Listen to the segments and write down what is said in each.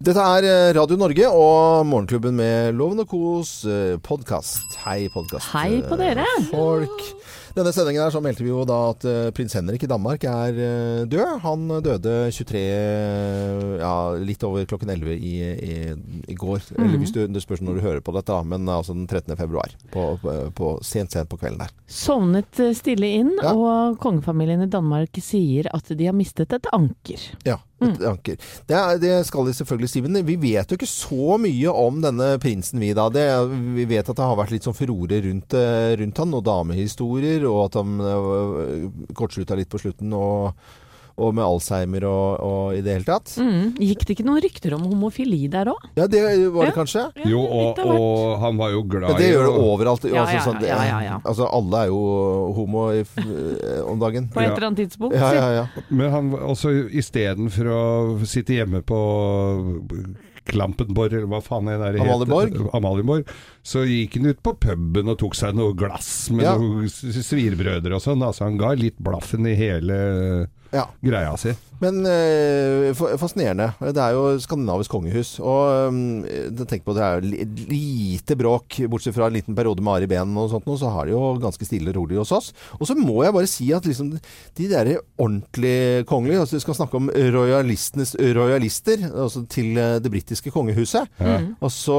Dette er eh, Radio Norge og Morgenklubben med Loven og Kos podkast. Hei, podkast. Hei på dere. Folk. Denne sendingen her så meldte vi jo da at eh, prins Henrik i Danmark er eh, død. Han døde 23 Ja, litt over klokken 11 i, i, i går. Eller hvis du, det spørs når du hører på dette, men altså den 13. februar. På, på, på sent, sent på kvelden der. Sovnet eh, stille inn, Ja. og kongefamilien i Danmark sier at de har mistet et anker. Ja, et anker. Det, det skal de selvfølgelig si. Men vi vet jo ikke så mye om denne prinsen, vi da. Det, vi vet at det har vært litt sånn furore rundt, eh, rundt han, og damehistorier, og at han øh, kortslutta litt på slutten, og, og med Alzheimer og, og i det hele tatt. Mm. Gikk det ikke noen rykter om homofili der òg? Ja, det var det Ja. kanskje. Jo, og, og han var jo glad Men det gjør det overalt. Ja, altså, sånn, det- ja, ja, ja. altså, alle er jo homo i, øh, om dagen. På et eller annet tidspunkt? Ja, ja, ja. Men han også istedenfor å sitte hjemme på Klampenborg, eller hva faen er det der het? Amalieborg? Amalieborg. Så gikk han ut på puben og tok seg noe glass med Ja. noen svirbrødre og sånn. Altså han ga litt blaffen i hele ja. greia si. Men eh, fascinerende. Det er jo skandinavisk kongehus. Og øh, tenk på det er jo lite bråk, bortsett fra en liten periode med Ari Behn og sånt, nå, så har de jo ganske stille og rolig hos oss. Og så må jeg bare si at liksom, de der ordentlig kongelige, altså vi skal snakke om royalistenes royalister, altså til øh, det britiske kongehuset. Altså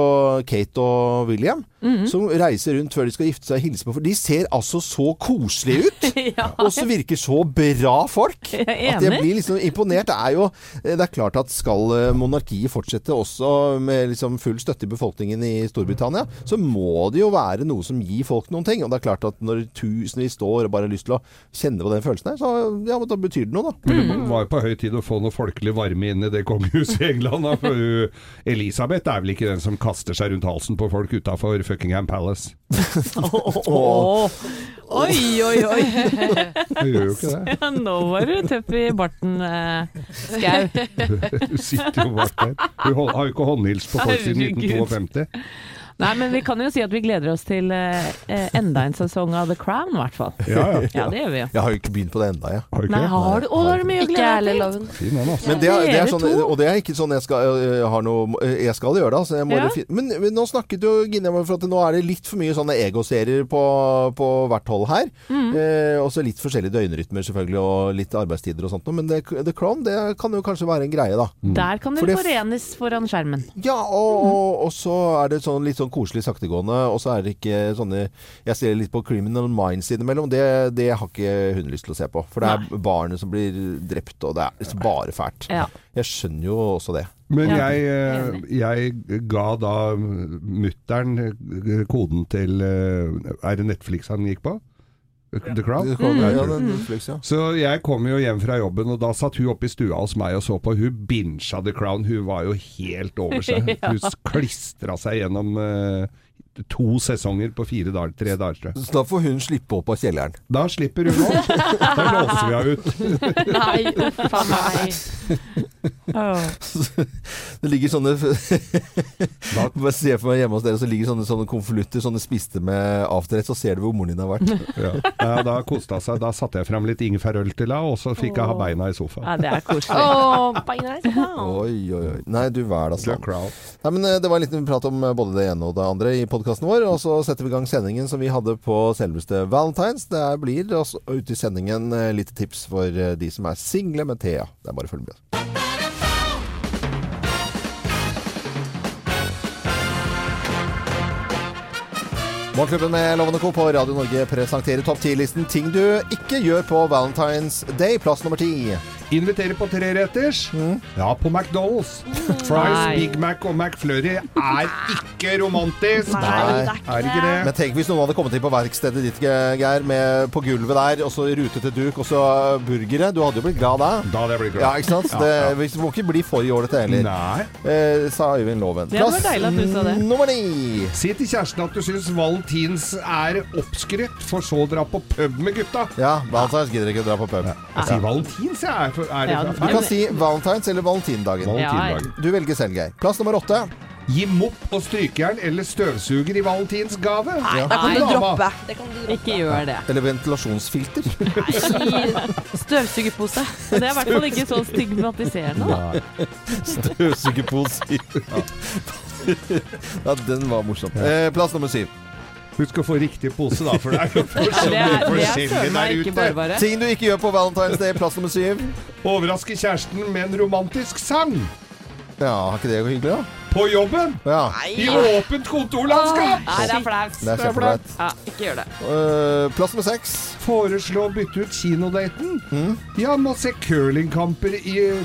Kate og William, som reiser rundt før de skal gifte seg og hilse på For de ser altså så koselige ut! ja. Og så virker så bra folk! Jeg At jeg blir liksom imponert. Det er jo Det er klart at skal eh, monarkiet fortsette også med liksom full støtte i befolkningen i Storbritannia, så må det jo være noe som gir folk noen ting. Og det er klart at når tusenvis står og bare har lyst til å kjenne på den følelsen her, så ja, men da betyr det noe, da. Men det var jo på høy tid å få noe folkelig varme inn i det kongehuset i England. Da, for Elisabeth er vel ikke den som kaster seg rundt halsen på folk utafor Fuckingham Palace. Åh. Oi, oi, oi. Hun gjør jo ikke det. Nå var du tøff i barten, eh, Skau. Hun sitter jo bak der. Hun har jo ikke håndhils på folk siden 1952. Nei, men vi kan jo si at vi gleder oss til eh, eh, enda en sesong av The Crown, i hvert fall. Ja, ja. Ja, det gjør vi jo. Jeg har jo ikke begynt på det enda, jeg. Har du ikke Nei, det? har du Å, da er det mye å glede deg til. Fin den, altså. Men det, er- det er sånn, og det er ikke sånn jeg skal, jeg har noe, øh, jeg skal gjøre det. Altså. Jeg må Ja. men, men nå snakket jo Gine om for at nå er det litt for mye sånne egoserier på, på hvert hold her. Mm. Eh, også litt forskjellige døgnrytmer selvfølgelig, og litt arbeidstider og sånt. noe. Men det, The Crown det kan jo kanskje være en greie, da. Der kan For dere det- forenes foran skjermen. Ja, og, og, og så er det sånn litt sånn koselig saktegående, og så er det ikke sånne Jeg ser litt på Criminal Minds innimellom. Det, det har ikke hun lyst til å se på. For det er barnet som blir drept, og det er liksom bare fælt. Ja. Jeg skjønner jo også det. Men jeg, eh, jeg ga da mutter'n eh, koden til eh, Er det Netflix han gikk på? The Crown? Ja, ja, Netflix, ja. Så jeg kom jo hjem fra jobben, og da satt hun oppe i stua hos meg og så på. Hun bincha The Crown. Hun var jo helt over seg. Ja. Hun klistra seg gjennom eh, to sesonger på fire dager, tre dager, tror jeg. Så da får hun slippe opp av kjelleren. Da slipper hun opp. Da låser vi henne ut. Nei, uff a meg. Oh. Det ligger sånne Bare se for meg hjemme hos dere, så ligger sånne, sånne konvolutter, sånne spiste med afterrett, så ser du hvor moren din har vært. Ja. Ja, da koste hun seg. Da satte jeg fram litt ingefærøl til henne, og så fikk jeg ha beina i sofaen. Ja, det er koselig. Oh, beina i sofaen. Oi, oi, oi. Nei, du vær da sånn. Nei, men eh, Det var en liten prat om eh, både det ene og det andre i podkasten vår. Og så setter vi i gang sendingen som vi hadde på selveste Valentines. Det blir også ute i sendingen eh, litt tips for eh, de som er single med Thea. Det er bare å følge med. Morgenklubben med Lovende Co. på Radio Norge presenterer topp 10-listen ting du ikke gjør på Valentine's Day. Plass nummer ti. Inviterer på treretters. Ja, på McDonald's. Fries, Nei. Big Mac og McFlurry er ikke romantisk. Nei. det er ikke det? Men tenk hvis noen hadde kommet inn på verkstedet ditt, Geir, med, på gulvet der, og så rutete duk, og så burgere. Du hadde jo blitt glad da. Da hadde jeg blitt glad. Ja, ikke sant? Ja, Det, ja. vi må ikke bli for jålete heller, Nei. eh, sa Øyvind Loven. Det var deilig at du sa det. nummer ni. Si til kjæresten at du syns valentins er oppskrytt, for så å dra på pub med gutta. Ja, Valentines gidder ikke å dra på pub. Jeg sier valentins, jeg. For, er det Ja, Du feil? kan si Valentines eller Valentindagen. Valentindagen. Du velger selv, Geir. Plass nummer åtte. Gi mopp og strykejern eller støvsuger i valentinsgave. Nei, da kan du dama. droppe. Det kan du droppe. Ikke gjør det. Eller ventilasjonsfilter. Nei, støvsugerpose. Det er i hvert fall ikke så stigmatiserende. da. Støvsugerpose. ja, den var morsom. Eh, plass nummer syv. Husk å få riktig pose, da, for det er jo forskjellig er, er der ute. bare bare. Ting du ikke gjør på Valentine's Day. Plass nummer syv. Overraske kjæresten med en romantisk sang. Ja, har ikke det hyggelig, da? På jobben! Ja. I åpent kontorlandskap! Nei, det er flaut. Det er kjempeflaut. Ja, ikke gjør det. Uh, plass med seks. Foreslå å bytte ut kinodaten. Mm. Ja, må se curlingkamper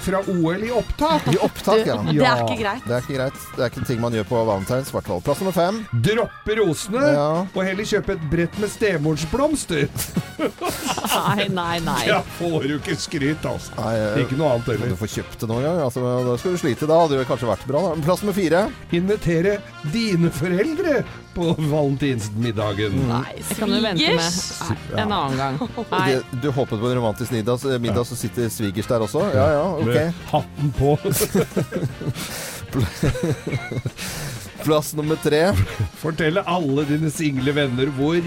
fra OL i opptak. I opptak, ja. Det er ikke greit. Det er ikke greit. Det er ikke en ting man gjør på Valentine's. i hvert fall. Plass nummer fem. Droppe rosene, Ja. og heller kjøpe et brett med stemorsblomster. Nei, nei, nei. Ja, får du ikke skryt, altså. Nei, eh, Ikke noe annet Du får kjøpt det noen gang. Altså, da skal du slite. Da hadde det kanskje vært bra. Da. Plass nummer fire. Invitere dine foreldre på valentinsmiddagen. Nei, Det kan du vente med svigers. Nei, en annen gang. Nei. Det, du håpet på en romantisk middag, middag så sitter svigers der også? Ja ja, ok. Med hatten på. Plass nummer tre. Fortelle alle dine single venner hvor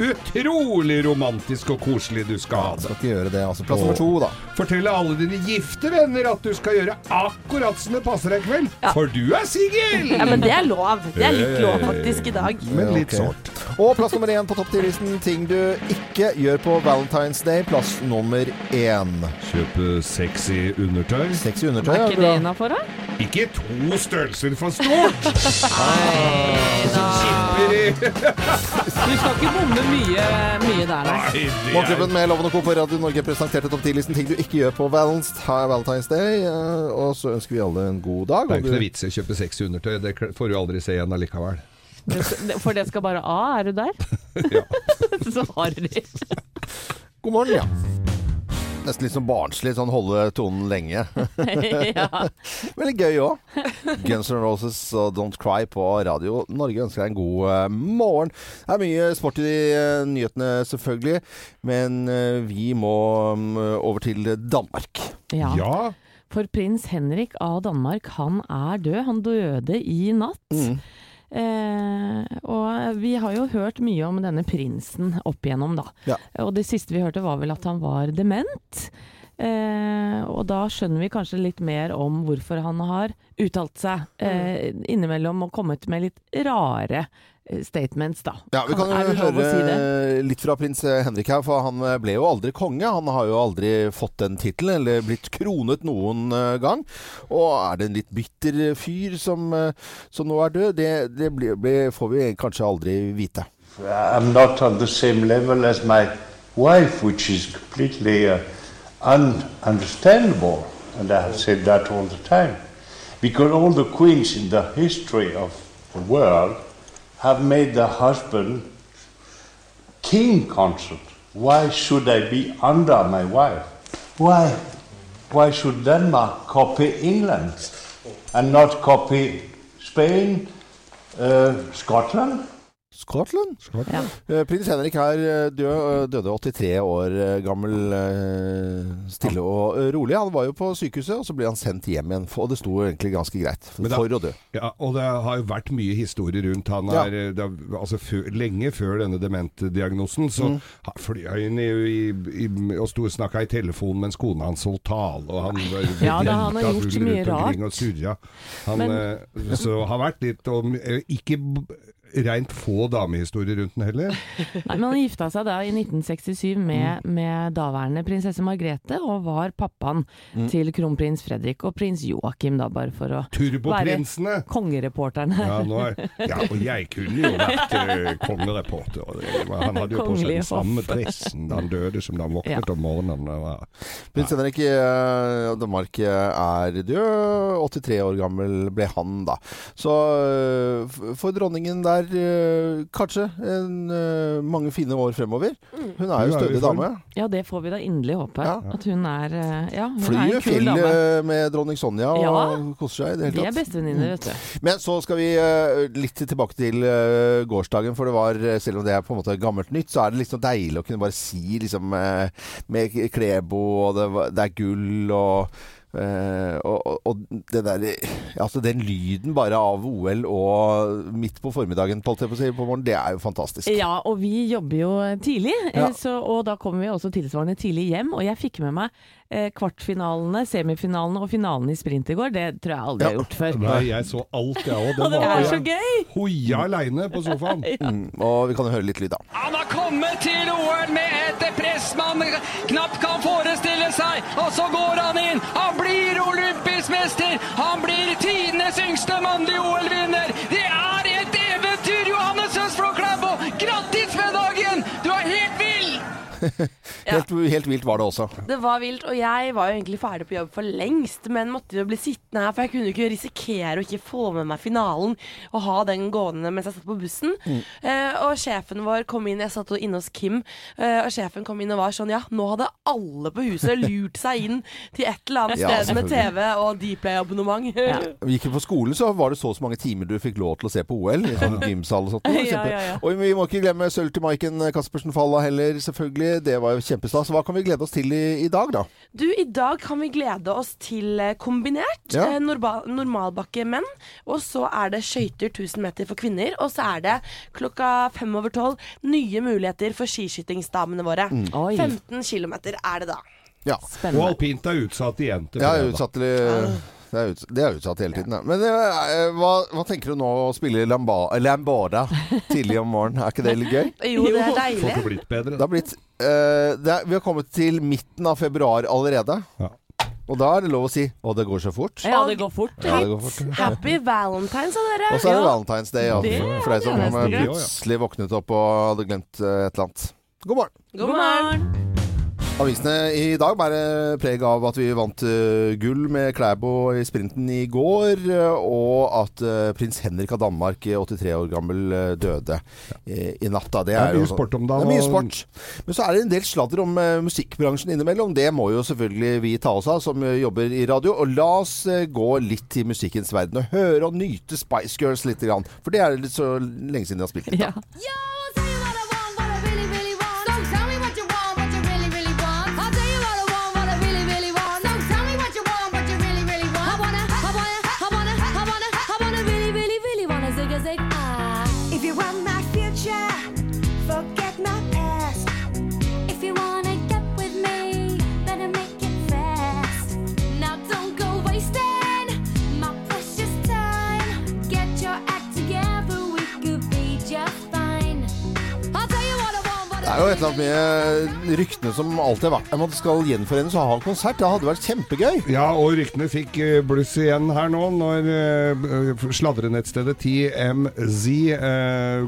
utrolig romantisk og koselig du skal ha det. Skal ikke gjøre det. altså. Plass nummer to, da. Fortelle alle dine gifte venner at du skal gjøre akkurat som det passer deg i kveld. Ja. For du er singel! Ja, men det er lov. Det er litt lov faktisk i dag. Men litt sårt. Og plass nummer én på topp ti-listen Ting du ikke gjør på Valentine's Day. Plass nummer én. Kjøpe sexy undertøy. Sexy undertøy. Er ikke det innafor, da? Ikke to størrelser for stort! Nei da. Du skal ikke bomme mye, mye der, nei. Morgenklubben med Loven og Co. på Radio Norge presenterte topp 10-listen ting du ikke gjør på Valentine's Day. eh, Og så ønsker vi alle en god dag. det er ikke noe vits i å kjøpe sexy undertøy. Det får du aldri se igjen allikevel. For det skal bare A, er du der? Ja. Så harry. God morgen, ja. Nesten litt sånn barnslig, sånn holde tonen lenge. ja. Veldig gøy òg. Guns N' Roses og Don't Cry på Radio Norge ønsker deg en god eh, morgen. Det er mye sport i eh, nyhetene, selvfølgelig. Men eh, vi må mm, over til Danmark. ja. ja. For prins Henrik av Danmark, han er død. Han døde i natt. Mm. Eh, og vi har jo hørt mye om denne prinsen opp igjennom, da. Ja. Og det siste vi hørte var vel at han var dement. Eh, og da skjønner vi kanskje litt mer om hvorfor han har uttalt seg eh, innimellom og kommet med litt rare statements, da. Ja, Vi kan jo høre si litt fra prins Henrik her, for han ble jo aldri konge. Han har jo aldri fått den tittelen, eller blitt kronet noen eh, gang. Og er det en litt bitter fyr som, eh, som nå er død? Det, det blir, blir, får vi kanskje aldri vite. I'm not on the same level as my wife, which is completely uh, ununderstandable. And I have said that all the time. Because all the queens in the history of the world have made the husband king consort. Why should I be under my wife? Why? Why should Denmark copy England and not copy Spain, uh, Scotland? Scotland? Ja. Eh, Prins Henrik her døde, eh, døde 83 år eh, gammel, eh, stille og eh, rolig. Han var jo på sykehuset, og så ble han sendt hjem igjen. Og det sto egentlig ganske greit for, da- for å dø. Ja, og det har jo vært mye historie rundt han. Ja. Er, det, altså, før, lenge før denne dementdiagnosen så Mm. fløy han i, i, i, og sto og snakka i telefonen mens kona hans holdt tale, og han var Ja, da, han har gjort mye rart. Han, Men- eh, så har vært litt og, eh, Ikke reint få damehistorier rundt den heller. Nei, men han gifta seg da i 1967 med, med daværende prinsesse Margrethe, og var pappaen til kronprins Fredrik og prins Joakim, da, bare for å være kongereporterne. Ja, nå er, ja, og jeg kunne jo vært uh, kongereporter. Han hadde jo på seg den samme dressen da han døde som da han våknet Ja. om morgenen. Ja. Prins Henrik av Danmark eh, er død. 83 år gammel ble han da. Så uh, for dronningen der eh, kanskje en, eh, mange fine år fremover. Hun er jo er stødig dame. Ja, det får vi da inderlig håpe. Ja. At hun er eh, Ja, hun er en kul dame. med dronning Sonja og Ja. koser seg i det De Vi er tatt. bestevenninner, vet du. Men så skal vi eh, litt tilbake til eh, gårsdagen, for det var, eh, selv om det er på en måte gammelt nytt, så er det liksom deilig å kunne bare si liksom eh, med Klebo, og det, var- det er gull og Eh, og, og, der, altså den lyden bare av OL og midt på formiddagen på, på, på morgen, det er jo fantastisk. Ja, og vi jobber jo tidlig, eh, Ja. så, og da kommer vi også tilsvarende tidlig hjem. Og jeg fikk med meg kvartfinalene, semifinalene og finalen i sprint i går. Det tror jeg aldri jeg har gjort før. Nei, jeg så alt, jeg òg. Og det var så gøy! Hoia aleine på sofaen. Mm, og vi kan jo høre litt lyd, da. Han har kommet til OL med et press man knapt kan forestille seg. Og så går han inn. Han blir olympisk mester. Han blir tidenes yngste mannlige OL-vinner. Det er Helt, helt vilt var det også. Det var vilt, og jeg var jo egentlig ferdig på jobb for lengst, men måtte jo bli sittende her, for jeg kunne jo ikke risikere å ikke få med meg finalen og ha den gående mens jeg satt på bussen. Eh, og sjefen vår kom inn, jeg satt jo inne hos Kim, eh, og sjefen kom inn og var sånn Ja, nå hadde alle på huset lurt seg inn til et eller annet Ja, sted med TV og Dplay-abonnement. Vi gikk jo på skolen, så var det så og så mange timer du fikk lov til å se på OL. I sånn gymsal og sånt. Ja, ja, ja. Og vi må ikke glemme sølv til Maiken Caspersen Falla heller, selvfølgelig. Det var jo kjempestas. Hva kan vi glede oss til i, i dag, da? Du, i dag kan vi glede oss til eh, kombinert Ja. eh, normalbakke menn. Og så er det skøyter 1000 meter for kvinner. Og så er det klokka fem over tolv nye muligheter for skiskytingsdamene våre. Mm. 15 km er det da. Ja. Og alpint er utsatt igjen til Ja, utsatt til det er, ut, det er utsatt hele tiden, ja. Men eh, hva, hva tenker du nå å spille lamba, lambada tidlig om morgenen? Er ikke det litt gøy? Jo, det er deilig. Det har blitt bedre. Det har blitt eh, det er, Vi har kommet til midten av februar allerede. Ja. Og da er det lov å si Å, det går så fort. Ja, det går fort. Ja, det går fort. Happy Valentine's sa dere. Og så er det Ja. Valentine's Day, ja. Det for deg som plutselig våknet opp og hadde glemt uh, et eller annet. God morgen. God morgen. Avisene i dag bærer preg av at vi vant eh, gull med Klæbo i sprinten i går, eh, og at eh, prins Henrik av Danmark, eh, 83 år gammel, døde i natt. Det, Det er mye sport om Det Det er mye sport. Men så er det en del sladder om musikkbransjen innimellom. Det må jo selvfølgelig vi ta oss av som jobber i radio. Og la oss gå litt i musikkens verden og høre og nyte Spice Girls litt. For det er litt så lenge siden de har spilt litt. Ja. da. Yo, er jo et eller annet med ryktene som alltid har vært om at det skal gjenforenes og ha en konsert. Det hadde vært kjempegøy. Ja, og ryktene fikk eh, bluss igjen her nå, når uh, sladrenettstedet TMZ eh,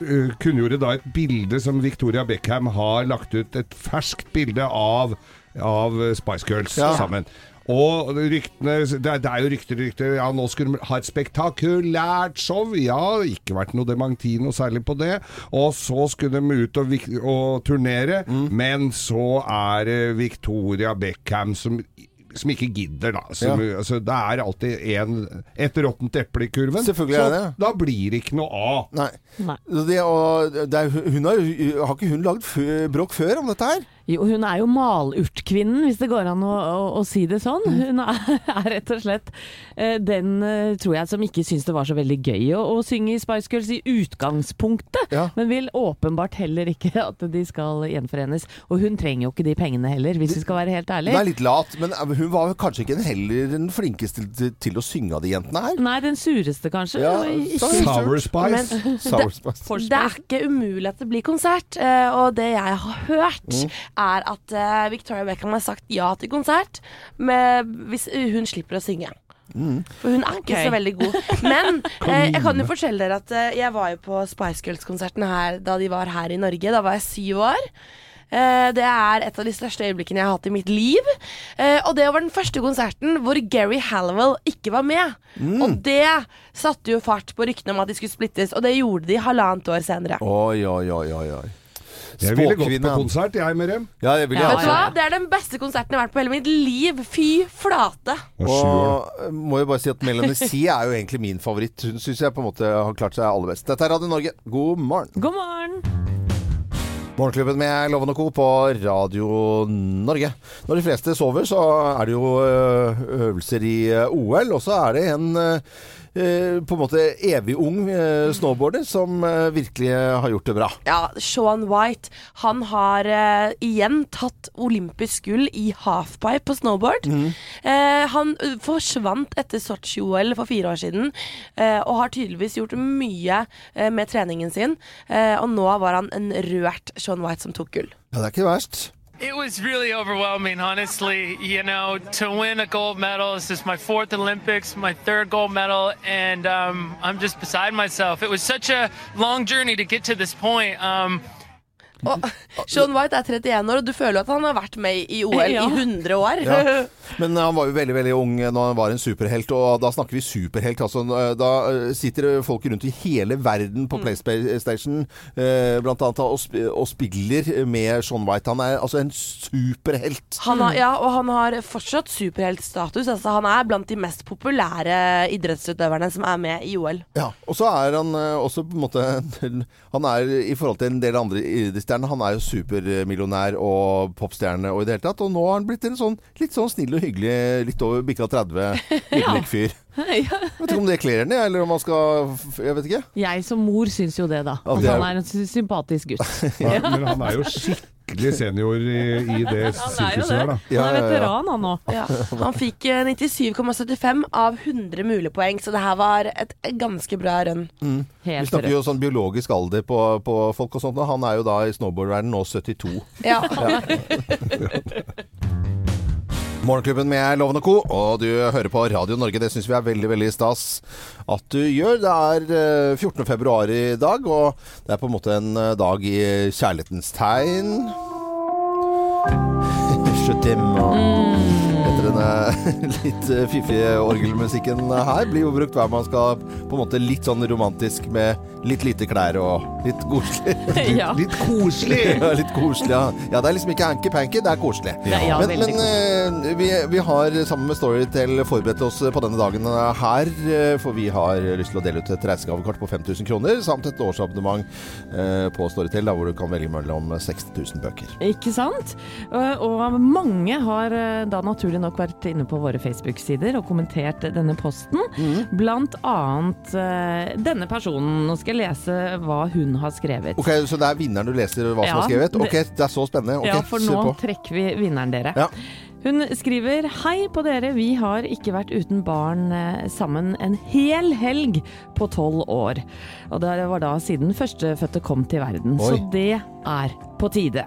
eh, kunngjorde da et bilde som Victoria Beckham har lagt ut. Et ferskt bilde av, av Spice Girls Ja. sammen. Og ryktene det er, det er jo rykter, rykter. Ja, nå skulle de ha et spektakulært show. Ja, ikke vært noe dementi noe særlig på det. Og så skulle de ut og, og turnere, Mm. men så er det Victoria Beckham som som ikke gidder, da. Som, altså, det er alltid en, et råttent eple i kurven. Selvfølgelig er det så da blir det ikke noe av. Nei. Nei. Det, og det er, hun har, har ikke hun lagd bråk før om dette her? Jo, hun er jo malurtkvinnen, hvis det går an å, å, å si det sånn. Hun er, er rett og slett eh, den, eh, tror jeg, som ikke syns det var så veldig gøy å, å synge i Spice Girls i utgangspunktet, Ja. men vil åpenbart heller ikke at de skal gjenforenes. Og hun trenger jo ikke de pengene heller, hvis vi skal være helt Hun er litt lat, men hun var kanskje ikke heller den flinkeste til, til å synge av de jentene her. Nei, den sureste kanskje. Ja, Sour Spice. Men Sour Spice. det er ikke umulig at det blir konsert. eh, Og det jeg har hørt, Mm. Er at uh, Victoria Beckham har sagt ja til konsert med, hvis hun slipper å synge. Mm. For hun er ikke okay. så veldig god. Men eh, jeg kan jo fortelle dere at eh, jeg var jo på Spice Girls-konserten her da de var her i Norge. Da var jeg syv år. Eh, det er et av de største øyeblikkene jeg har hatt i mitt liv. Eh, og det var den første konserten hvor Gary Halliwell ikke var med. Mm. Og det satte jo fart på ryktene om at de skulle splittes, og det gjorde de halvannet år senere. Oi, oi, oi, oi, oi. Jeg ville gått på konsert, jeg, med dem. Ja, jeg ville, Ja, også. hva? Det er den beste konserten jeg har vært på hele mitt liv. Fy flate. Og eh, må jo bare si at Melanie C er jo egentlig min favoritt. Hun syns jeg på en måte har klart seg aller best. Dette er Radio Norge. God morgen. God morgen! Morgenklubben med Loven og Co. på Radio Norge. Når de fleste sover, så er det jo øh, øvelser i øh, OL, og så er det en på en måte evig ung øh, snowboarder som øh, virkelig har gjort det bra. Ja, Sean White han har eh, igjen tatt olympisk gull i halfpipe på snowboard. Eh, han eh, forsvant etter Sotsji-OL for fire år siden, eh, og har tydeligvis gjort mye eh, med treningen sin. Eh, og nå var han en rørt Sean White som tok gull. Ja, det er ikke verst. It was really overwhelming, honestly. You know, to win a gold medal, this is my fourth Olympics, my third gold medal, and um, I'm just beside myself. It was such a long journey to get to this point. Um, Og Sean White er 31 år, og du føler at han har vært med i OL Ja. i 100 år. Ja. Men han var jo veldig veldig ung da han var en superhelt, og da snakker vi superhelt. Altså, da eh, sitter folk rundt i hele verden på PlayStation eh, blant annet og, spiller med Sean White. Han er altså en superhelt. Han har, ja, og han har fortsatt superheltstatus. Altså, han er blant de mest populære idrettsutøverne som er med i OL. Ja, og så er han eh, også på en måte Han er i forhold til en del andre idrettsstjerner Han er jo supermillionær og popstjerne og i det hele tatt. Og nå har han blitt en sånn litt sånn snill og hyggelig, litt over bikka 30, ydmyk fyr. Ja. Vet ikke om det kler henne, eller om han skal Jeg vet ikke. Jeg som mor syns jo det, da. At altså, er- han er en sympatisk gutt. Ja, men han er jo skikkelig senior i, i det sirkuset det. da. Ja, Han er veteran, han òg. Ja. Han fikk eh, 97,75 av 100 mulige poeng, så det her var et ganske bra run. Vi Helt snakker jo sånn biologisk alder på, på folk og sånt. og Han er jo da i snowboardverdenen nå 72. Ja. Ja. Morgenklubben med Loven og Co. Og du hører på Radio Norge. Det syns vi er veldig veldig stas at du gjør. Det er eh, 14. februar i dag, og det er på en måte en eh, dag i kjærlighetens tegn. Je. Etter denne litt eh, fiffige orgelmusikken her blir jo brukt hver man skal på en måte litt sånn romantisk med litt lite klær og litt koselig. Ja. Litt koselig! Ja, litt koselig, ja. ja. Det er liksom ikke hanky-panky, det er koselig. Ja, ja, men men koselig. vi, vi har sammen med Storytel forberedt oss på denne dagen her, eh, for vi har lyst til å dele ut et reisegavekort på 5000 kroner, samt et årsabonnement eh, på Storytel, hvor du kan velge mellom 60 000 bøker. Ikke sant? Og, mange har eh, da naturlig nok vært inne på våre Facebook-sider og kommentert denne posten. mm. Blant annet eh, denne personen. Nå skal jeg lese hva hun har skrevet. Ok, Så det er vinneren du leser hva som Ja, er skrevet? Ok, det- er så spennende. Okay, ja, for nå trekker vi vinneren, dere. Ja. Hun skriver Hei på dere, vi har ikke vært uten barn eh, sammen en hel helg på tolv år. Og det var da siden førstefødte kom til verden. Oi. Så det er på tide.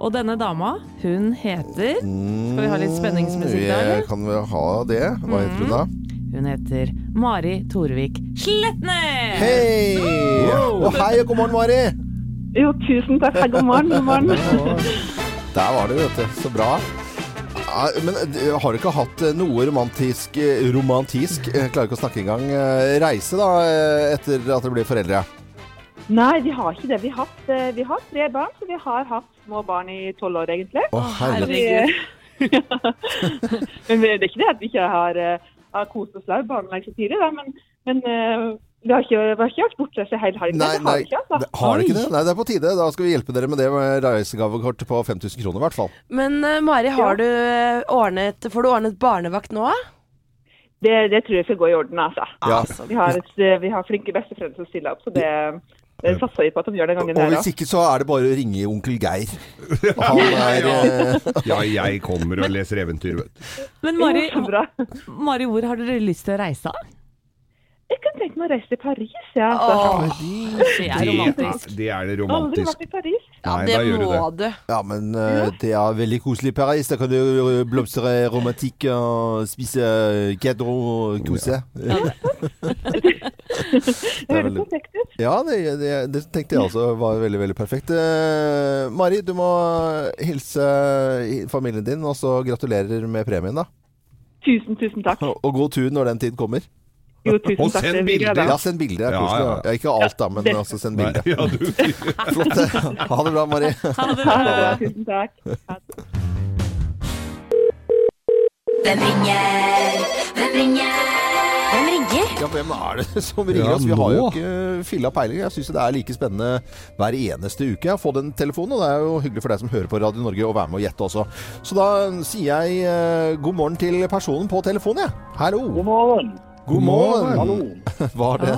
Og denne dama, hun heter Skal vi ha litt spenningsmusikk der? Kan Vi ha det. Hva heter hun da? Hun heter Mari Torvik Sletnes! Hei! Og hei og god morgen, Mari! Jo, tusen takk. God morgen. God morgen. Der var det, vet du. Så bra. Men eh, har du ikke hatt eh, noe romantisk eh, Romantisk, jeg klarer ikke å snakke engang. Reise da, etter at dere ble foreldre? Nei, vi har ikke det. Vi har, hatt, vi har tre barn, så vi har hatt små barn i tolv år, egentlig. Å, herregud. Vi, men det er ikke det at vi ikke har, har kost oss litt barn lenge så tidlig, da, men, men eh, vi har ikke, vi har ikke vært borte så hele helgen. Nei, det har vi ikke, altså. det- har dere ikke det? Nei, det er på tide. Da skal vi hjelpe dere med det med reisegavekort på 5000 kroner, i hvert fall. Men eh, Mari, har du eh, ordnet, får du ordnet barnevakt nå? Det, det tror jeg skal gå i orden, altså. Ja. Vi har, et, vi har flinke besteforeldre som stiller opp, så det, det satser vi på at de gjør den gangen Og her hvis ikke, så er det bare å ringe onkel Geir. Han er eh, Ja, jeg kommer og leser eventyr, vet du. Men Mari. Mari, hvor har dere lyst til å reise? Jeg kan tenke meg å reise til Paris, ja. Altså. Det er romantisk. det er det Aldri romantisk. vært i Paris. Ja, det må det. du. Ja, men eh, det er veldig koselig i Paris. Da kan du blomstre romantikk og spise gâteau og kose. Det er høres perfekt ut. Ja, det, det, det tenkte jeg også var veldig, veldig perfekt. Eh, Mari, du må hilse familien din, og så gratulerer med premien, da. Tusen, tusen takk. Og god tur når den tid kommer. Jo, tusen Og takk. send bilder. Ja, send bilder. Er Ja, ja. Ja, ikke alt, da, men det- altså send bilder. ja, du, Flott. Ha det bra, Mari. Ha det. Ha det bra. Tusen takk. Hvem ringer? Hvem ringer? Ja, Ja, hvem er det som ringer Ja, oss? Vi har jo ikke filla peiling. Jeg syns det er like spennende hver eneste uke å få den telefonen. Og det er jo hyggelig for deg som hører på Radio Norge å være med og gjette også. Så da sier jeg eh, god morgen til personen på telefonen, jeg. Hallo. God morgen. God morgen. Hallo. Var det,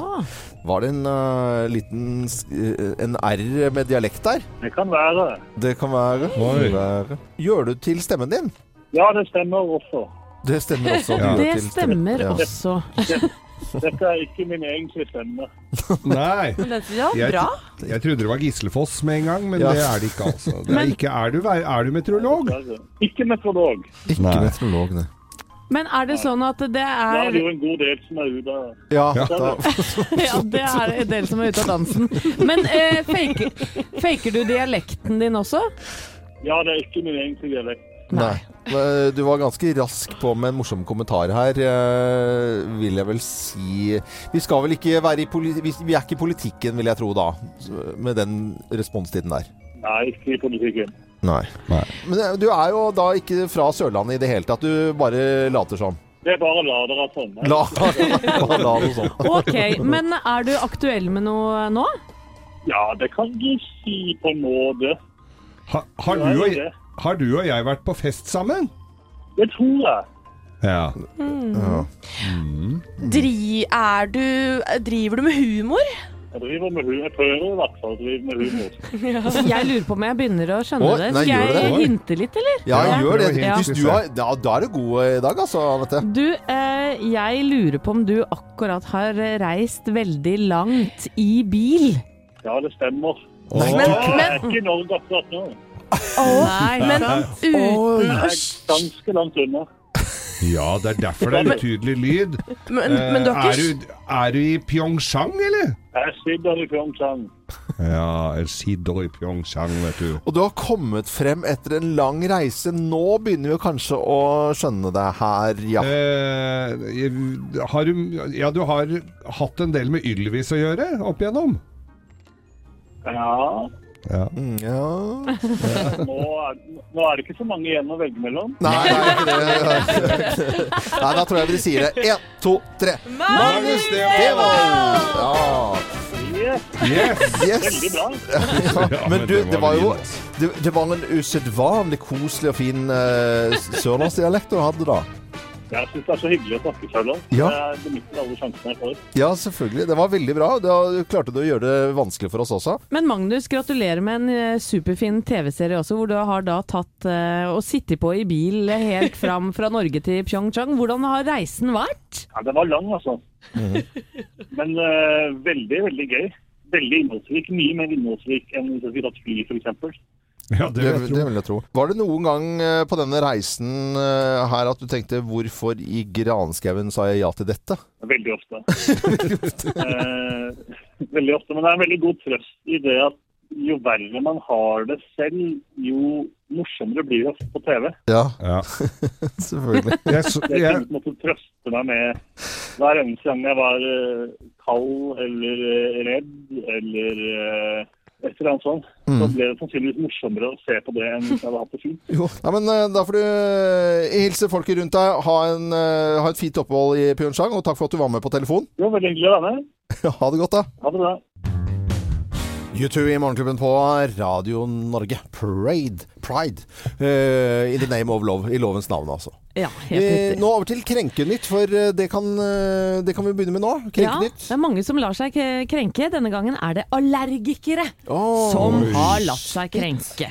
var det en uh, liten eh, en R med dialekt der? Det kan være. Det kan være. Oi. være. Gjør du til stemmen din? Ja, det stemmer også. Det stemmer også. Ja. Det stemmer Ja. også. Dette er ikke min egentlige stemme. Nei. Jeg Jeg, bra. jeg trodde det var Gislefoss med en gang, men Ja. det er det ikke, altså. Det er, Men- ikke, er, du, er du meteorolog? Ikke meteorolog. Ikke Nei. meteorolog, nei. Men er det sånn at det Da er er det jo en god del som er ute av Ja, Ja. det er en del som er ute av dansen. Men eh, faker, faker du dialekten din også? Ja, det er ikke min egentlige dialekt. Nei. Nei. Du var ganske rask på med en morsom kommentar her, eh, vil jeg vel si. Vi skal vel ikke være i vi er ikke i politikken, vil jeg tro da, med den responstiden der. Nei, ikke i politikken. Nei. Nei. Men eh, du er jo da ikke fra Sørlandet i det hele tatt. Du bare later som. Det er bare lader av sånn. La, la, la noe sånt. Ok, men er du aktuell med noe nå? Ja, det kan du si på en måte. Ha, har, du og. Har du og jeg vært på fest sammen? Det tror jeg. Ja. Ja. Dri, er du, driver du med humor? Jeg driver med humor. Jeg prøver i hvert fall å drive med humor. Jeg lurer på om jeg begynner å skjønne Oi, det. Skal jeg det? hinte litt, eller? Ja, Ja. gjør det. Hvis du har, da, da er du god i dag, altså, Anette. Du, eh, jeg lurer på om du akkurat har reist veldig langt i bil. Ja, det stemmer. Nei, Men, Jeg er ikke i Norge akkurat nå. Nei, men uten å ganske langt unna. ja, det er derfor det er utydelig lyd. men, men du Eh, er, du, er du i Pyeongchang, eller? Jeg sitter i Pyeongchang. Ja, jeg sitter i Pyeongchang, vet du. Og du har kommet frem etter en lang reise. Nå begynner vi kanskje å skjønne det her, ja. Eh, har du, ja, du har hatt en del med Ylvis å gjøre opp igjennom? Ja, Ja. Mm, ja. nå er, nå er det ikke så mange igjen å velge mellom. Nei, nei, ikke det. Nei, da tror jeg vi sier det. Én, to, tre. Magnus Devold! Ja. Yes, Yes! Yes. veldig bra. Ja, men du, det var jo det, det var en usedvanlig koselig og fin uh, sørlandsdialekt du hadde da. Jeg syns det er så hyggelig å snakke Charlotte. Ja. Jeg benytter alle sjansene jeg får. Ja, selvfølgelig. Det var veldig bra. Da klarte du å gjøre det vanskelig for oss også. Men Magnus, gratulerer med en eh, superfin TV-serie også, hvor du har da tatt eh, og sittet på i bil helt fram fra Norge til Pyeongchang. Hvordan har reisen vært? Ja, den var lang, altså. Men uh, veldig, veldig gøy. Veldig innholdsrik. Mye mer innholdsrik enn hvis vi skulle hatt fly, f.eks. Ja, det Det, vil jeg det tro. vil jeg tro. Var det noen gang eh, på denne reisen eh, her at du tenkte 'hvorfor i granskauen sa jeg ja til dette'? Veldig ofte. eh, veldig ofte. Men det er en veldig god trøst i det at jo verre man har det selv, jo morsommere blir det på TV. Ja, Ja. selvfølgelig. Jeg, så, Jeg jeg, kunne på en måte trøste meg med hver eneste gang jeg var kald eller redd eller et eller annet sånt. Så ble det sannsynligvis morsommere å se på det enn hvis jeg hadde hatt det fint. Jo. Ja, men eh, Da får du eh, hilse folket rundt deg. Ha, en, eh, ha et fint opphold i Pyeongchang, og takk for at du var med på telefon. Jo, veldig hyggelig å være med. Ha det godt, da. Ha det bra. U2 i Morgenklubben på Radio Norge. Pride. Pride. Uh, in the name of love. I lovens navn, altså. Ja, helt Eh, nå over til Krenkenytt, for eh, det kan, eh, det kan vi begynne med nå. Ja, det er mange som lar seg krenke. Denne gangen er det allergikere oh, som har latt seg krenke.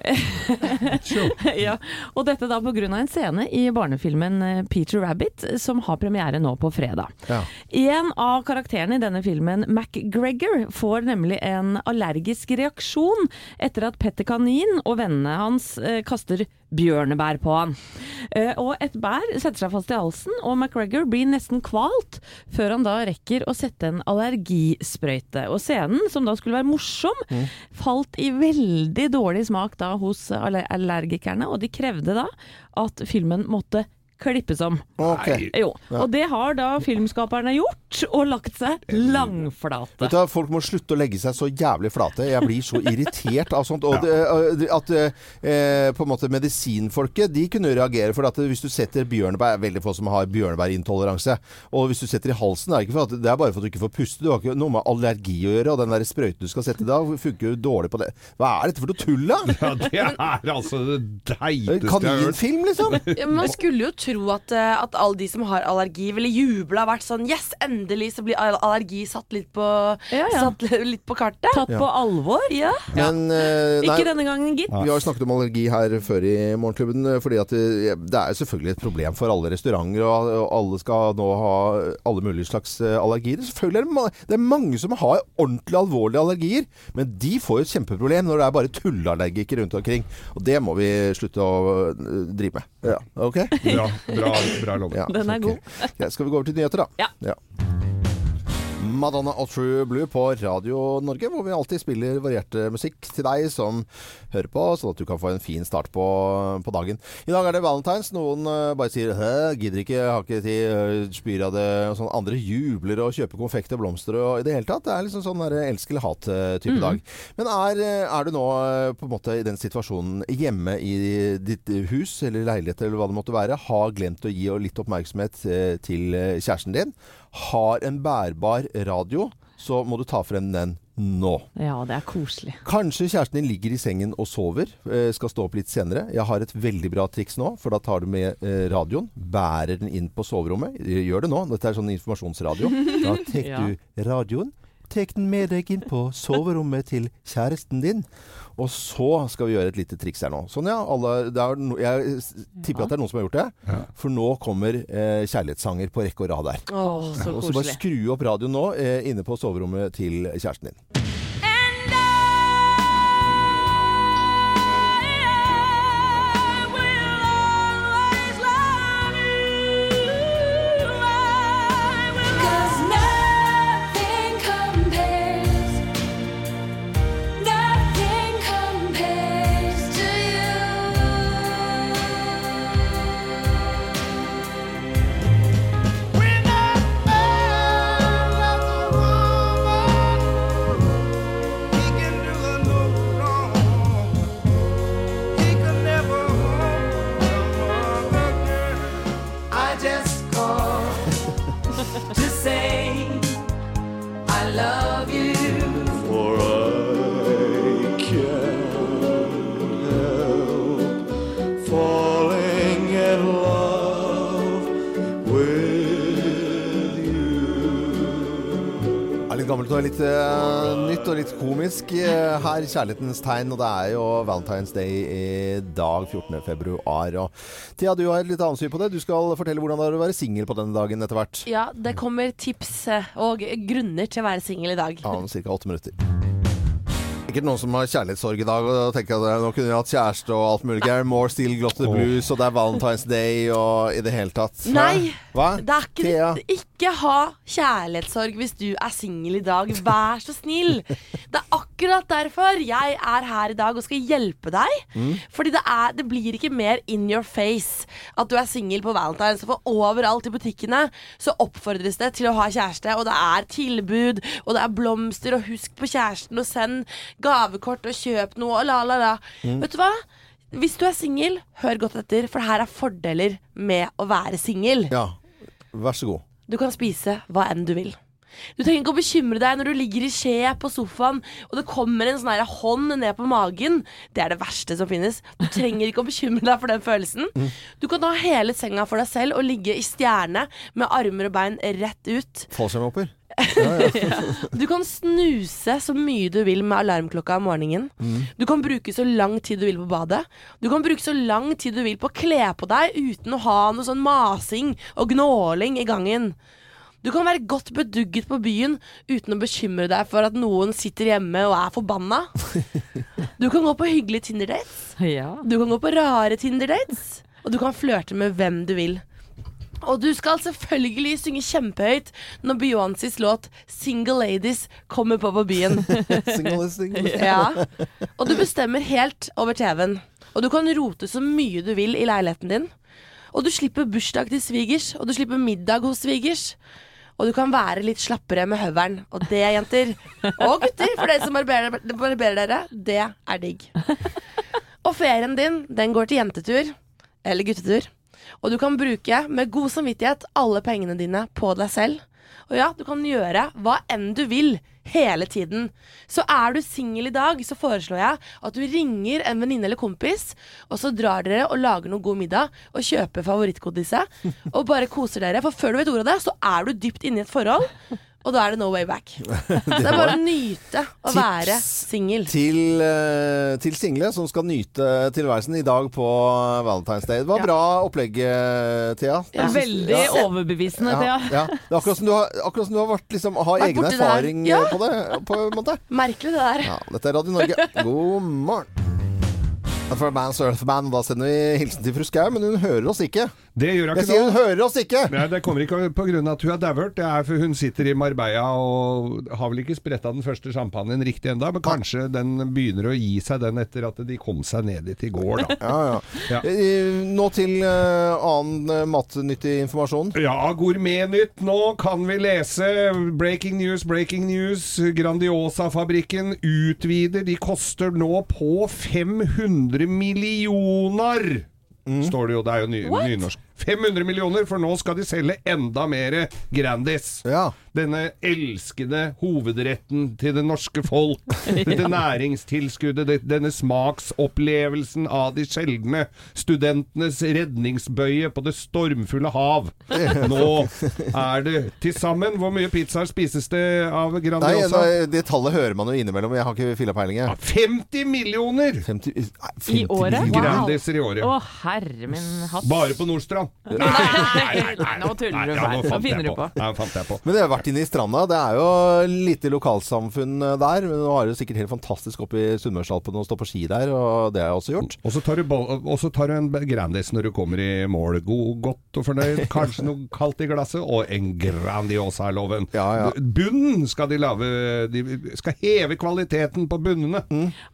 ja, og dette da pga. en scene i barnefilmen eh, Peter Rabbit, som har premiere nå på fredag. Ja. En av karakterene i denne filmen, MacGregor, får nemlig en allergisk reaksjon etter at Petter Kanin og vennene hans eh, kaster bjørnebær på han. Eh, og et bær setter seg fast i halsen, og McGregor blir nesten kvalt før han da rekker å sette en allergisprøyte. Og scenen, som da skulle være morsom, falt i veldig dårlig smak da hos aller- allergikerne, og de krevde da at filmen måtte klippes om. Okay. Jo. Ja. Og det har da filmskaperne gjort, og lagt seg langflate. Vet du, Folk må slutte å legge seg så jævlig flate. Jeg blir så irritert av sånt. Og det, at eh, på en måte medisinfolket de kunne reagere. For at hvis du setter bjørnebær veldig få som har bjørnebærintoleranse. Og hvis du setter i halsen, det er, ikke for at, det er bare for at du ikke får puste. Du har ikke noe med allergi å gjøre. Og den der sprøyten du skal sette da, funker jo dårlig på det. Hva er dette for noe tull, da? Ja, det er altså det teiteste jeg har hørt. Kaninfilm, liksom? Men man skulle jo tro at, eh, at alle de som har allergi, ville jubla og vært sånn Yes, endelig så blir allergi satt litt på, Ja, ja. Satt litt på kartet. Tatt på alvor. Ja. Men uh, nei, Ikke denne gangen, gitt. Vi har snakket om allergi her før i Morgenklubben. eh, Fordi at det, det er selvfølgelig et problem for alle restauranter, og og alle skal nå ha alle mulige slags allergier. Selvfølgelig er det, ma det er mange som har ordentlig alvorlige allergier, men de får jo et kjempeproblem når det er bare tulleallergikere rundt omkring. Og det må vi slutte å drive med. Ja, ok? Bra, bra, bra lov. Ja, Den er okay. god. Ja, skal vi gå over til nyheter, da? Ja. Ja. Madonna og True Blue på Radio Norge, hvor vi alltid spiller variert eh, musikk til deg som hører på, sånn at du kan få en fin start på, på dagen. I dag er det valentines. Noen eh, bare sier 'hæ, gidder ikke, har ikke tid, øh, spyr av det'. Og sånn. Andre jubler og kjøper konfekt og blomster og i det hele tatt. Det er liksom sånn der elsk eller hat-type Mm. dag. Men er, eh, er du nå eh, på en måte i den situasjonen hjemme i ditt hus eller leilighet eller hva det måtte være, har glemt å gi litt oppmerksomhet eh, til eh, kjæresten din, har en bærbar radio, så må du ta frem den nå. Ja, det er koselig. Kanskje kjæresten din ligger i sengen og sover, eh, skal stå opp litt senere. Jeg har et veldig bra triks nå, for da tar du med eh, radioen, bærer den inn på soverommet. Gjør det nå, dette er sånn informasjonsradio. Da tar Ja. du radioen, tar den med deg inn på soverommet til kjæresten din. Og så skal vi gjøre et lite triks her nå. Sånn ja, alle, det er no, jeg tipper tipper at det er noen som har gjort det. For nå kommer eh, kjærlighetssanger på rekke og rad her. Oh, så Og så bare skru opp radioen nå eh, inne på soverommet til kjæresten din. Gammelt og litt uh, nytt og litt komisk. uh, her kjærlighetens tegn, og det er jo Valentine's Day i dag, 14. februar. Og Thea, du har et litt annet syn på det. Du skal fortelle hvordan det er å være singel på denne dagen etter hvert. Ja, det kommer tips eh, og grunner til å være singel i dag. Ja, om ca. åtte minutter. Sikkert noen som har kjærlighetssorg i dag og tenker at nå kunne vi hatt kjæreste og alt mulig. Gary Moore, Still Got oh. Blues, og det er Valentine's Day og i det hele tatt. Nei, Hva? det er ikke Thea? Ikke ha kjærlighetssorg hvis du er singel i dag. Vær så snill. Det er akkurat derfor jeg er her i dag og skal hjelpe deg. Mm. Fordi det, er, det blir ikke mer in your face at du er singel på Valentine's. For overalt i butikkene så oppfordres det til å ha kjæreste, og det er tilbud, og det er blomster, og husk på kjæresten, og send gavekort, og kjøp noe, og la, la, la. Mm. Vet du hva? Hvis du er singel, hør godt etter, for her er fordeler med å være singel. Ja, vær så god. Du kan spise hva enn du vil. Du trenger ikke å bekymre deg når du ligger i skje på sofaen og det kommer en sånn hånd ned på magen. Det er det verste som finnes. Du trenger ikke å bekymre deg for den følelsen. Du kan ha hele senga for deg selv og ligge i stjerne med armer og bein rett ut. Fallskjermhopper. Du kan snuse så mye du vil med alarmklokka om morgenen. Du kan bruke så lang tid du vil på badet. Du kan bruke så lang tid du vil på å kle på deg uten å ha noe sånn masing og gnåling i gangen. Du kan være godt bedugget på byen uten å bekymre deg for at noen sitter hjemme og er forbanna. Du kan gå på hyggelige Tinder-dates. Ja. Du kan gå på rare Tinder-dates. Og du kan flørte med hvem du vil. Og du skal selvfølgelig synge kjempehøyt når Beyoncés låt 'Single Ladies' kommer på på byen. Single single. Ja. Og du bestemmer helt over TV-en. Og du kan rote så mye du vil i leiligheten din. Og du slipper bursdag til svigers, og du slipper middag hos svigers. Og du kan være litt slappere med høveren. Og det, jenter, og gutter, for dere som barberer, barberer dere, det er digg. Og ferien din, den går til jentetur, eller guttetur. Og du kan bruke med god samvittighet alle pengene dine på deg selv. Og ja, du kan gjøre hva enn du vil hele tiden. Så er du singel i dag, så foreslår jeg at du ringer en venninne eller kompis, og så drar dere og lager noe god middag og kjøper favorittgodiset og bare koser dere. For før du vet ordet av det, så er du dypt inne i et forhold. Og da er det no way back. Det er bare å nyte å være singel. Til, eh, til single som skal nyte tilværelsen i dag på Valentine's Day. Det var Ja. bra opplegg, eh, Thea. Ja, veldig Ja. overbevisende, Thea. ja. Det er akkurat som du har, akkurat som du har vært, liksom, har egen det erfaring Ja. på det. På en måte. Merkelig det der. Ja, dette er Radio Norge. God morgen. Det Man's fra Bands Earth Band, og da sender vi hilsen til fru Skau, men hun hører oss ikke. Det gjør hun Jeg ikke sier hun hører oss ikke! Nei, Det kommer ikke av at hun er dauert. Det er for hun sitter i Marbella og har vel ikke spretta den første champagnen riktig enda, men kanskje den begynner å gi seg den etter at de kom seg ned dit i går, da. Ja, ja. Ja. Eh, Nå til uh, annen eh, matnyttig informasjon. Ja, Gourmetnytt. Nå kan vi lese breaking news, breaking news. Grandiosa-fabrikken utvider. De koster nå på 500 millioner! Står det jo. Det er jo ny, nynorsk. 500 millioner, for nå skal de selge enda mer Grandis. Ja. Denne elskede hovedretten til det norske folk. Dette næringstilskuddet, denne smaksopplevelsen av de sjeldne. Studentenes redningsbøye på det stormfulle hav. Nå er det til sammen Hvor mye pizzaer spises det av Grandiosa? nei, det tallet hører man jo innimellom. Jeg har ikke filla-peiling. jeg. 50 millioner 50, 50 I året? millioner. Grandiser i året. Å, herre min hatt. Bare på Nordstrand. Nei, nei, nei, nå tuller du bare. nå finner du på. Ja, fant jeg på. Men det har vært inne i stranda. Det er jo lite lokalsamfunn eh, der. Men nå er det jo sikkert helt fantastisk oppe i Sunnmørsalpen å stå på ski der, og det har jeg også gjort. Og så tar tar du en Grandis når du kommer i mål. God, godt og fornøyd. Kanskje noe kaldt i glasset, og en Grandiosa er loven. Ja, ja. Bunnen skal de lage De skal heve kvaliteten på bunnene.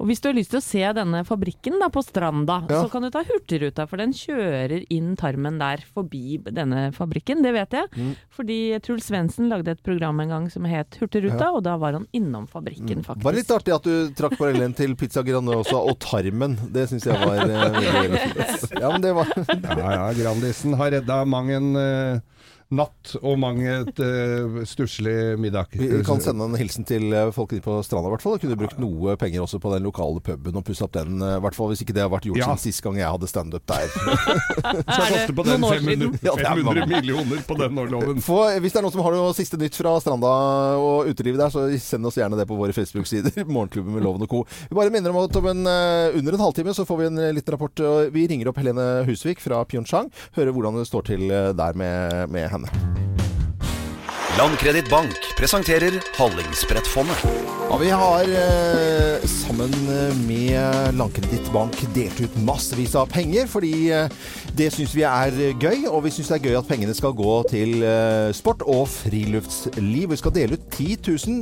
Og hvis du har lyst til å se denne fabrikken da, på Stranda, Ja. så kan du ta Hurtigruta, for den kjører inn tarmen der forbi denne fabrikken. Det vet jeg. Mm. Fordi Truls Svendsen lagde et program en gang som het Hurtigruta, og da var han innom fabrikken, Det var litt artig at du trakk parallellen til pizza Grandiosa og tarmen. Det syns jeg var eh, veldig, veldig fint. Ja, men det var Ja, ja, Grandisen har redda mang en eh, natt og mang et uh, stusslig middag. Vi kan sende en hilsen til eh, folk inne på stranda, i hvert fall. Da kunne du brukt noe penger også på den lokale puben og pusse opp den. eh, I hvert fall hvis ikke det har vært gjort Ja. siden sist gang jeg hadde standup der. Så jeg koster på den 500, Ja, det er 500 millioner på den årloven. Få, hvis det er noen som har noe siste nytt fra stranda og utelivet der, så send oss gjerne det på våre Facebook-sider. Morgenklubben med Loven og Co. Vi bare minner om at om en, eh, under en halvtime så får vi en liten rapport. Vi ringer opp Helene Husvik fra Pyeongchang. Hører hvordan det står til der med, med henne. Landkreditt Bank presenterer Hallingsbrettfondet. Ja, vi har eh, sammen med Landkreditt Bank delt ut massevis av penger, fordi eh, det syns vi er gøy. Og vi syns det er gøy at pengene skal gå til eh, sport og friluftsliv. Vi skal dele ut 10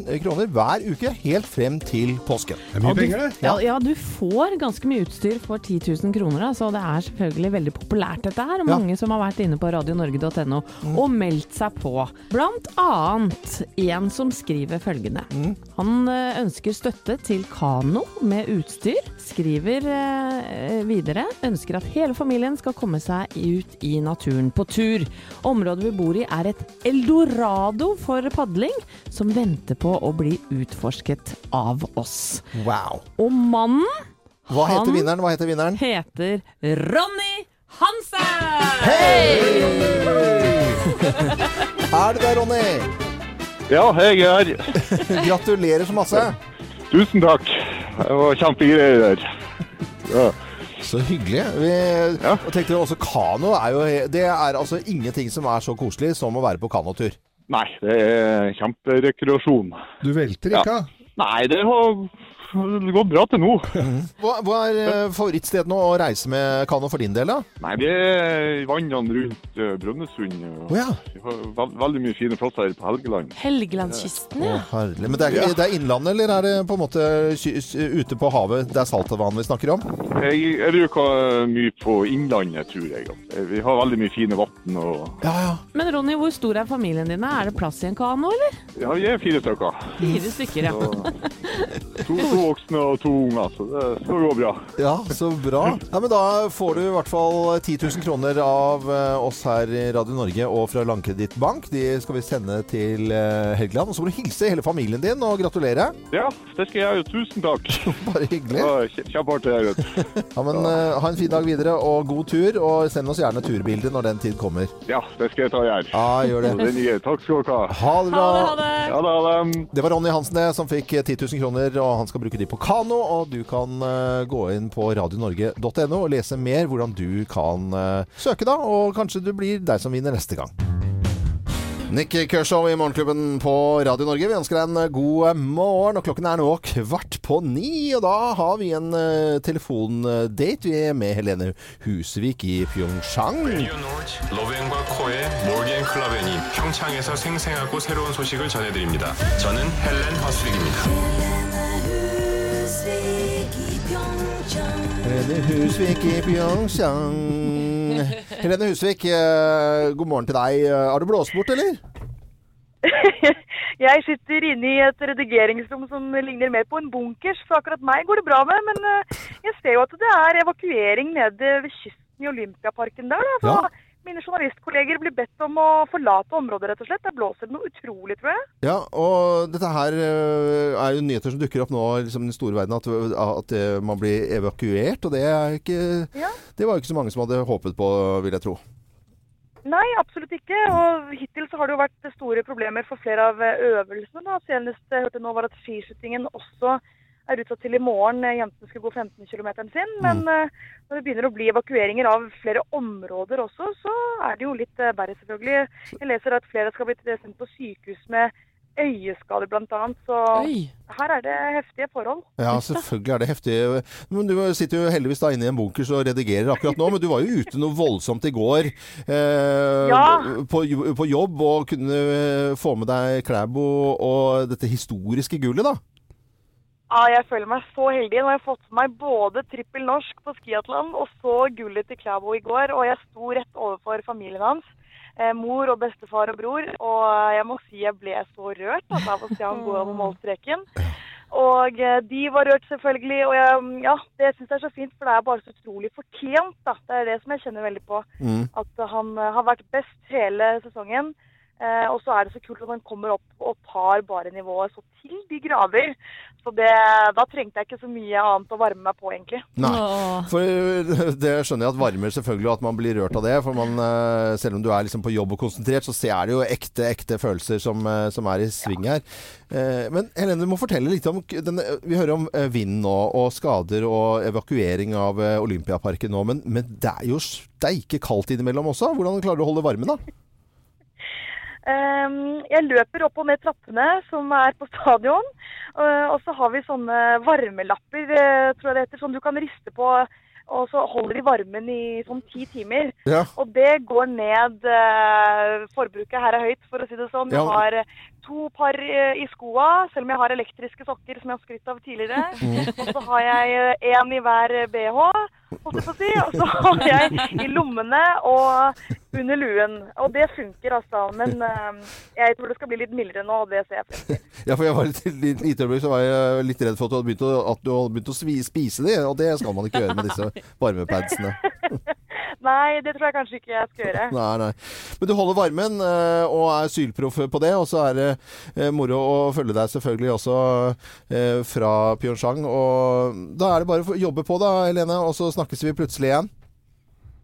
000 kroner hver uke helt frem til påsken. Det er mye Ja, penger, det. Ja, ja, du får ganske mye utstyr for 10 000 kroner. Så det er selvfølgelig veldig populært dette her. Og Ja. mange som har vært inne på radionorge.no og meldt seg på. Blant annet en som skriver følgende. Han eh, ønsker støtte til kano med utstyr. Skriver eh, videre ønsker at hele familien skal komme seg ut i naturen på tur. Området vi bor i er et eldorado for padling, som venter på å bli utforsket av oss. Wow. Og mannen Hva heter vinneren? Hva heter vinneren? heter Ronny Hansen! Er du der, Ronny? Ja, jeg er her. Gratulerer så masse. Tusen takk. Det var kjempegreier der. Ja. Så hyggelig. Vi Ja. og tenkte også Kano er jo Det er altså ingenting som er så koselig som å være på kanotur. Nei, det er kjemperekreasjon. Du velter ikke, Ja. Nei, det har det går bra til nå. Hva, hva er eh, favorittstedet nå å reise med kano for din del, da? Nei, det er vannene rundt uh, Brønnøysund. Oh, ja. Veld, veldig mye fine plasser på Helgeland. Helgelandskysten, ja. herlig. Men det er, det er innlandet, eller er det på en måte ute på havet? Det er saltvann vi snakker om? Jeg, jeg bruker mye på Innlandet, tror jeg. Vi har veldig mye fine vann. Og Men Ronny, hvor stor er familien din? Er det plass i en kano, eller? ja, vi er fire stykker. Fire stykker, ja. To, to voksne og to unger, så det skal gå bra. Ja, så bra. Ja, men Da får du i hvert fall 10 000 kroner av eh, oss her i Radio Norge og fra Landkreditt Bank. De skal vi sende til eh, Helgeland. Og så må du hilse hele familien din og gratulere. Ja, det skal jeg gjøre. Tusen takk. Bare hyggelig. Ja, kje- Kjempeartig. Ja, men eh, Ha en fin dag videre og god tur. Og send oss gjerne turbilder når den tid kommer. Ja, det skal jeg ta gjerne. Ja, gjør det. det Takk skal dere ha. Ha det bra. Ha det. Ja, da, ha det. Det var Ronny Hansen det, som fikk 10 000 kroner, og han skal bruke de på kano. Og du kan eh, gå inn på radionorge.no og lese mer hvordan du kan eh, søke, da. Og kanskje du blir deg som vinner neste gang. Nick Kershaw i Morgenklubben på Radio Norge. Vi ønsker deg en god morgen. og Klokken er nå kvart på ni, og da har vi en eh, telefondate Vi er med Helene Husvik i Pyeongchang. 레디오 노즈 러브앤과 코의 몰디앤 클라벤이 평창에서 생생하고 새로운 소식을 전해드립니다. 저는 헬렌 허스릭입니다. Helene Husvik i Pyeongchang. Helene Husvik, eh, god morgen til deg. Har du blåst bort, eller? Jeg sitter inne i et redigeringsrom som ligner mer på en bunkers, så akkurat meg går det bra med. Men eh, jeg ser jo at det er evakuering nede ved kysten i Olympiaparken der. Da. Så Ja. Mine journalistkolleger blir bedt om å forlate området, rett og slett. Der blåser det noe utrolig, tror jeg. Ja, og dette her eh, er jo nyheter som dukker opp nå liksom, i den store verden, at, at man blir evakuert. Og det er ikke Det var jo ikke så mange som hadde håpet på, vil jeg tro. Nei, absolutt ikke. Og hittil så har det jo vært store problemer for flere av øvelsene. Da. Senest jeg hørte nå var at skiskytingen også er utsatt til i morgen. Eh, Jentene skulle gå 15 km sin. Men mm. når det begynner å bli evakueringer av flere områder også, så er det jo litt eh, verre, selvfølgelig. Jeg leser at flere skal bli sendt på sykehus med øyeskader bl.a. Så her er det heftige forhold. Ja, selvfølgelig er det heftige. Men du sitter jo heldigvis da inne i en bunkers og redigerer akkurat nå, men du var jo ute noe voldsomt i går eh, Ja. på, på jobb og kunne få med deg Klæbo og dette historiske gullet, da. Ja, jeg føler meg så heldig. Nå har jeg fått med meg både trippel norsk på skiatlan og så gullet til Klæbo i går. Og jeg sto rett overfor familien hans. Eh, mor og bestefar og bror. Og jeg må si jeg ble så rørt altså, av å se han gå over målstreken. Og eh, de var rørt selvfølgelig. Og jeg, ja, det syns jeg er så fint, for det er bare så utrolig fortjent. da. Det er det som jeg kjenner veldig på. Mm. At han eh, har vært best hele sesongen. Eh, og så er det så kult at man kommer opp og tar bare nivået så til de grader. Så det, da trengte jeg ikke så mye annet å varme meg på, egentlig. Nei, for eh, det skjønner jeg at varmer selvfølgelig, og at man blir rørt av det. For man, eh, selv om du er liksom på jobb og konsentrert, så er det jo ekte, ekte følelser som, som er i sving her. Eh, Men Helene, du må fortelle litt om denne, Vi hører om vind nå, og skader og evakuering av Olympiaparken nå, men, men det er jo steike kaldt innimellom også. Hvordan klarer du å holde varmen, da? Ehm, jeg løper opp og ned trappene som er på stadion. eh, og så har vi sånne varmelapper, eh, tror jeg det heter, som du kan riste på. Og så holder de varmen i sånn ti timer. Ja. Og det går ned eh, Forbruket her er høyt, for å si det sånn. Jeg har to par i skoa, selv om jeg har elektriske sokker, som jeg har skrytt av tidligere. Mm. Og så har jeg én i hver BH, holdt jeg på å si. Og så har jeg i lommene og under luen. Og det funker, altså. Men eh, jeg tror det skal bli litt mildere nå, og det ser jeg frem til. Ja, for jeg var litt, litt, litt så var jeg litt redd for at du hadde begynt å, at du hadde begynt å spise de, og det skal man ikke gjøre med disse varmepadsene. Nei, det tror jeg kanskje ikke jeg skal gjøre. Nei, nei. Men du holder varmen eh, og er sylproff på det, og så er det eh, moro å følge deg selvfølgelig også eh, fra Pyeongchang. Og da er det bare å jobbe på da, Helene, og så snakkes vi plutselig igjen.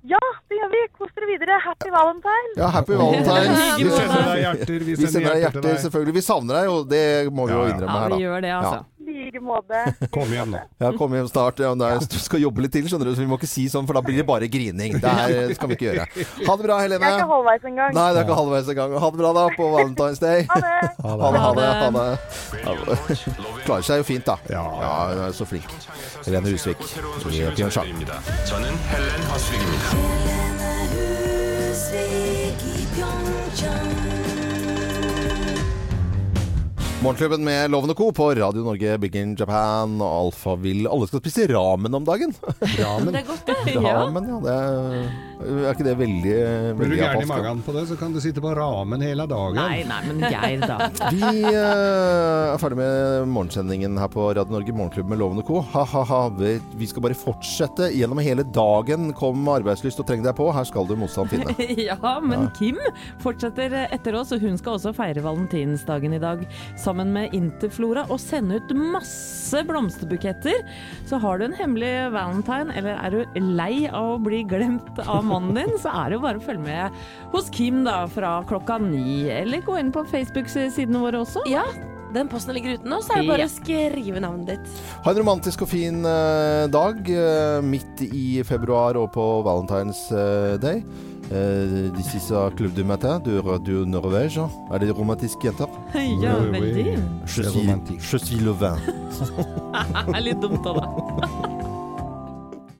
Ja, det gjør vi. Kos dere videre. Happy valentine. Ja, happy valentine. Vi sender deg hjerter, vi Vi sender deg hjerter selvfølgelig. Vi savner deg jo, det må vi jo innrømme her, da. Ja, vi gjør det, altså like måte. Kom igjen nå. Ja, kom hjem snart. Ja, det er, du skal jobbe litt til, skjønner du, så vi må ikke si sånn, for da blir det bare grining. Det her skal vi ikke gjøre. Ha det bra, Jeg Helene. er ikke halvveis engang. Nei, det er ikke halvveis engang. Ha det bra da på Valentine's Day. Ha det. Ha det. Ha det. Ha det. Ja, Klarer seg jo fint, da. Ja, hun er så flink. Helene Husvik i Pyeongchang. 저는 헬렌 허스릭입니다. Morgenklubben med Loven og Co. på Radio Norge, Big in Japan og Alfavill. Alle skal spise ramen om dagen. Ramen. Det er godt, det. Ramen, ja. Det er, er ikke det veldig, Blir du gæren i magen på det, så kan du sitte på ramen hele dagen. Nei, nei, men Geir, da. Vi uh, er ferdig med morgensendingen her på Radio Norge, Morgenklubben med Loven og Co. Ha-ha-ha. Vi vi skal bare fortsette gjennom hele dagen. Kom med arbeidslyst og treng deg på. Her skal du motstand finne. ja, men Ja. Kim fortsetter etter oss, og hun skal også feire valentinsdagen i dag sammen med Interflora og sende ut masse blomsterbuketter. Så har du en hemmelig valentine, eller er du lei av å bli glemt av mannen din, så er det jo bare å følge med hos Kim da fra klokka ni. Eller gå inn på Facebook-sidene våre også. Ja, den posten ligger ute nå, så er det bare å skrive navnet ditt. Ha en romantisk og fin uh, dag uh, midt i februar og på Valentine's uh, Day. Uh, this is a club du matin du Radio Norvège. Er det romantisk, jenter? Ja, veldig. Je suis, je suis le vin. Det er litt dumt da, da.